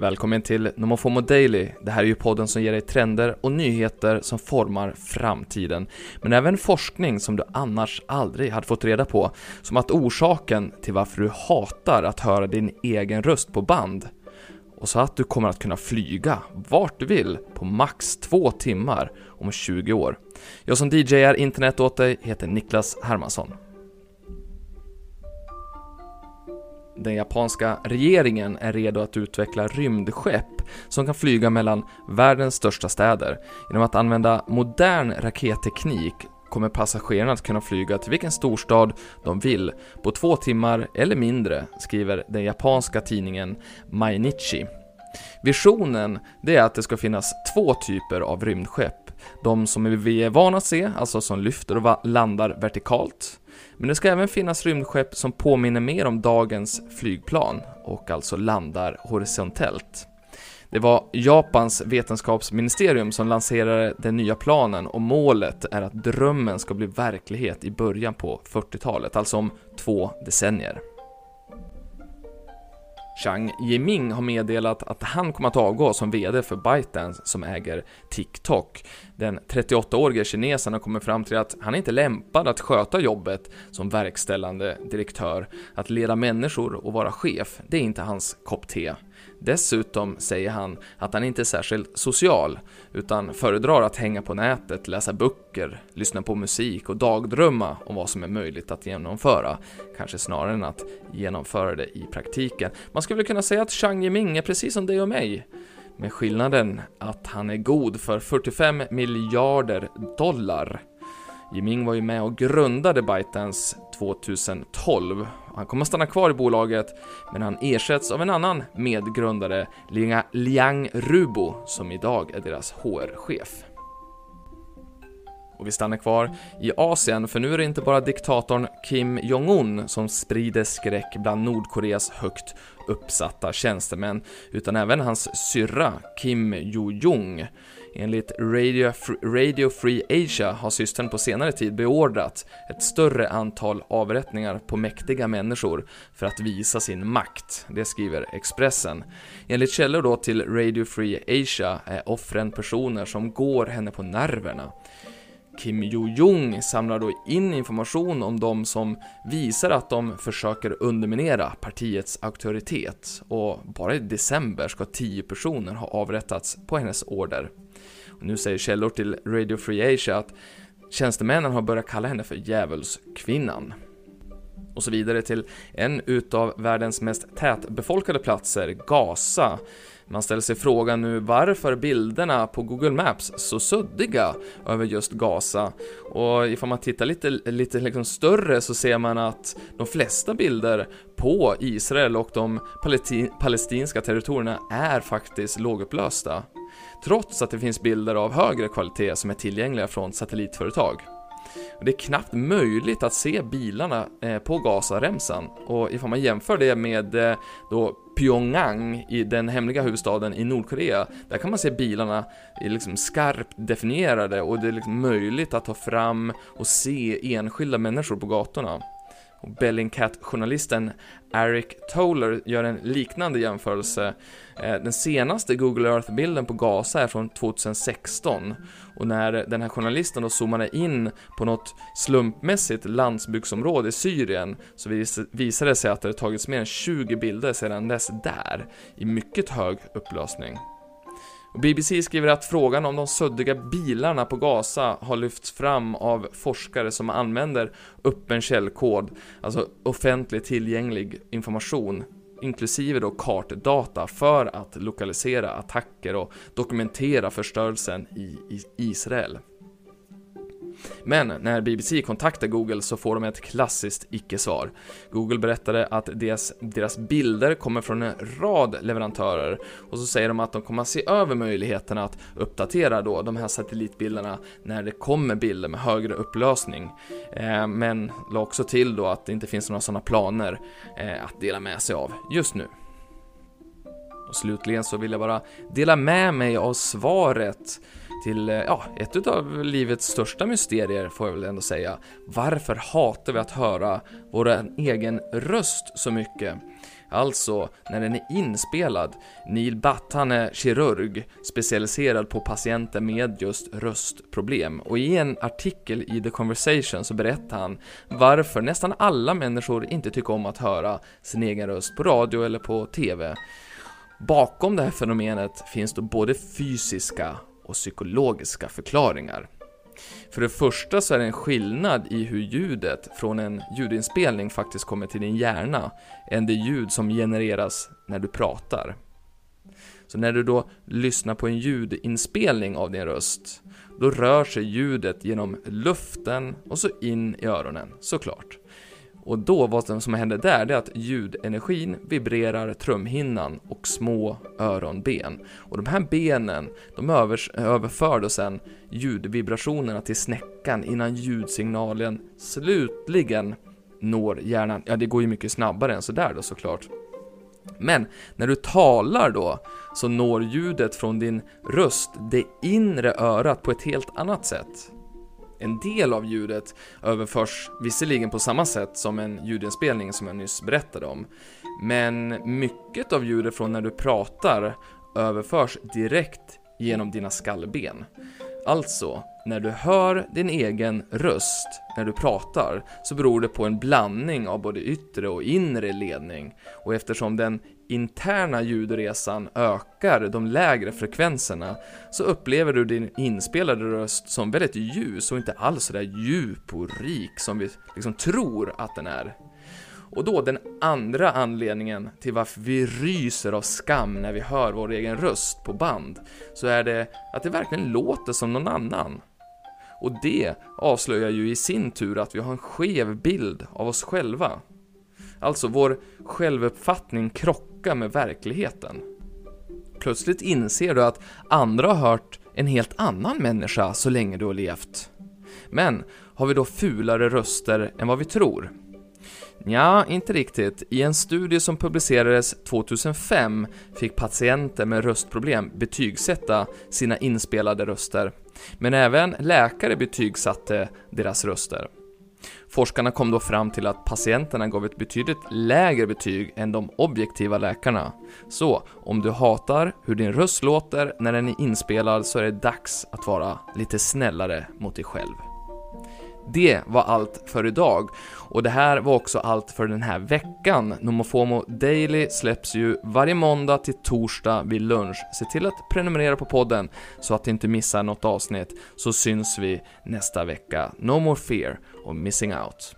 Välkommen till Nomofomo Daily. Det här är ju podden som ger dig trender och nyheter som formar framtiden. Men även forskning som du annars aldrig hade fått reda på. Som att orsaken till varför du hatar att höra din egen röst på band. Och så att du kommer att kunna flyga vart du vill på max två timmar om 20 år. Jag som DJar internet åt dig heter Niklas Hermansson. Den japanska regeringen är redo att utveckla rymdskepp som kan flyga mellan världens största städer. Genom att använda modern raketteknik kommer passagerarna att kunna flyga till vilken storstad de vill på två timmar eller mindre, skriver den japanska tidningen Mainichi. Visionen det är att det ska finnas två typer av rymdskepp. De som vi är vana att se, alltså som lyfter och landar vertikalt. Men det ska även finnas rymdskepp som påminner mer om dagens flygplan och alltså landar horisontellt. Det var Japans vetenskapsministerium som lanserade den nya planen och målet är att drömmen ska bli verklighet i början på 40-talet, alltså om två decennier. Chang Yiming har meddelat att han kommer att avgå som VD för ByteDance som äger TikTok. Den 38-årige kinesen har kommit fram till att han inte är lämpad att sköta jobbet som verkställande direktör. Att leda människor och vara chef, det är inte hans kopp te. Dessutom säger han att han inte är särskilt social, utan föredrar att hänga på nätet, läsa böcker, lyssna på musik och dagdrömma om vad som är möjligt att genomföra, kanske snarare än att genomföra det i praktiken. Man skulle kunna säga att Chang Yiming är precis som dig och mig, med skillnaden att han är god för 45 miljarder dollar. Yiming var ju med och grundade ByteDance 2012 han kommer stanna kvar i bolaget, men han ersätts av en annan medgrundare, Liang Rubo, som idag är deras HR-chef. Och vi stannar kvar i Asien, för nu är det inte bara diktatorn Kim Jong-Un som sprider skräck bland Nordkoreas högt uppsatta tjänstemän, utan även hans syrra Kim Jo-Jong Enligt Radio, Radio Free Asia har systern på senare tid beordrat ett större antal avrättningar på mäktiga människor för att visa sin makt, det skriver Expressen. Enligt källor då till Radio Free Asia är offren personer som går henne på nerverna. Kim Jo-Jong samlar då in information om de som visar att de försöker underminera partiets auktoritet och bara i december ska 10 personer ha avrättats på hennes order. Och nu säger källor till Radio Free Asia att tjänstemännen har börjat kalla henne för djävulskvinnan. Och så vidare till en utav världens mest tätbefolkade platser, Gaza. Man ställer sig frågan nu varför bilderna på Google Maps så suddiga över just Gaza. Och ifall man tittar lite, lite liksom större så ser man att de flesta bilder på Israel och de palestinska territorierna är faktiskt lågupplösta trots att det finns bilder av högre kvalitet som är tillgängliga från satellitföretag. Det är knappt möjligt att se bilarna eh, på Gazaremsan och ifall man jämför det med eh, då Pyongyang, i den hemliga huvudstaden i Nordkorea, där kan man se bilarna liksom skarpt definierade och det är liksom möjligt att ta fram och se enskilda människor på gatorna. Och Bellingcat-journalisten Eric Toller gör en liknande jämförelse. Eh, den senaste Google Earth-bilden på Gaza är från 2016 och när den här journalisten då zoomade in på något slumpmässigt landsbygdsområde i Syrien så visade det sig att det tagits mer än 20 bilder sedan dess där, i mycket hög upplösning. Och BBC skriver att frågan om de suddiga bilarna på Gaza har lyfts fram av forskare som använder öppen källkod, alltså offentligt tillgänglig information, inklusive då kartdata, för att lokalisera attacker och dokumentera förstörelsen i Israel. Men när BBC kontaktar Google så får de ett klassiskt icke-svar. Google berättade att deras, deras bilder kommer från en rad leverantörer och så säger de att de kommer att se över möjligheterna att uppdatera då de här satellitbilderna när det kommer bilder med högre upplösning. Eh, men la också till då att det inte finns några sådana planer eh, att dela med sig av just nu. Och slutligen så vill jag bara dela med mig av svaret till, eh, ja, ett av livets största mysterier får jag väl ändå säga. Varför hatar vi att höra vår egen röst så mycket? Alltså, när den är inspelad. Neil Butt, han är kirurg, specialiserad på patienter med just röstproblem. Och i en artikel i The Conversation så berättar han varför nästan alla människor inte tycker om att höra sin egen röst på radio eller på TV. Bakom det här fenomenet finns då både fysiska och psykologiska förklaringar. För det första så är det en skillnad i hur ljudet från en ljudinspelning faktiskt kommer till din hjärna än det ljud som genereras när du pratar. Så när du då lyssnar på en ljudinspelning av din röst, då rör sig ljudet genom luften och så in i öronen, såklart. Och då, vad som händer där, det är att ljudenergin vibrerar trumhinnan och små öronben. Och de här benen, de övers, överför då sen ljudvibrationerna till snäckan innan ljudsignalen slutligen når hjärnan. Ja, det går ju mycket snabbare än sådär då såklart. Men när du talar då, så når ljudet från din röst det inre örat på ett helt annat sätt. En del av ljudet överförs visserligen på samma sätt som en ljudinspelning som jag nyss berättade om, men mycket av ljudet från när du pratar överförs direkt genom dina skallben. Alltså, när du hör din egen röst när du pratar så beror det på en blandning av både yttre och inre ledning och eftersom den interna ljudresan ökar de lägre frekvenserna så upplever du din inspelade röst som väldigt ljus och inte alls så där djup och rik som vi liksom tror att den är. Och då den andra anledningen till varför vi ryser av skam när vi hör vår egen röst på band, så är det att det verkligen låter som någon annan. Och det avslöjar ju i sin tur att vi har en skev bild av oss själva. Alltså, vår självuppfattning krockar med verkligheten. Plötsligt inser du att andra har hört en helt annan människa så länge du har levt. Men har vi då fulare röster än vad vi tror? Ja, inte riktigt. I en studie som publicerades 2005 fick patienter med röstproblem betygsätta sina inspelade röster. Men även läkare betygsatte deras röster. Forskarna kom då fram till att patienterna gav ett betydligt lägre betyg än de objektiva läkarna. Så, om du hatar hur din röst låter när den är inspelad så är det dags att vara lite snällare mot dig själv. Det var allt för idag. Och det här var också allt för den här veckan. Nomofomo Daily släpps ju varje måndag till torsdag vid lunch. Se till att prenumerera på podden så att du inte missar något avsnitt, så syns vi nästa vecka. No more fear of missing out.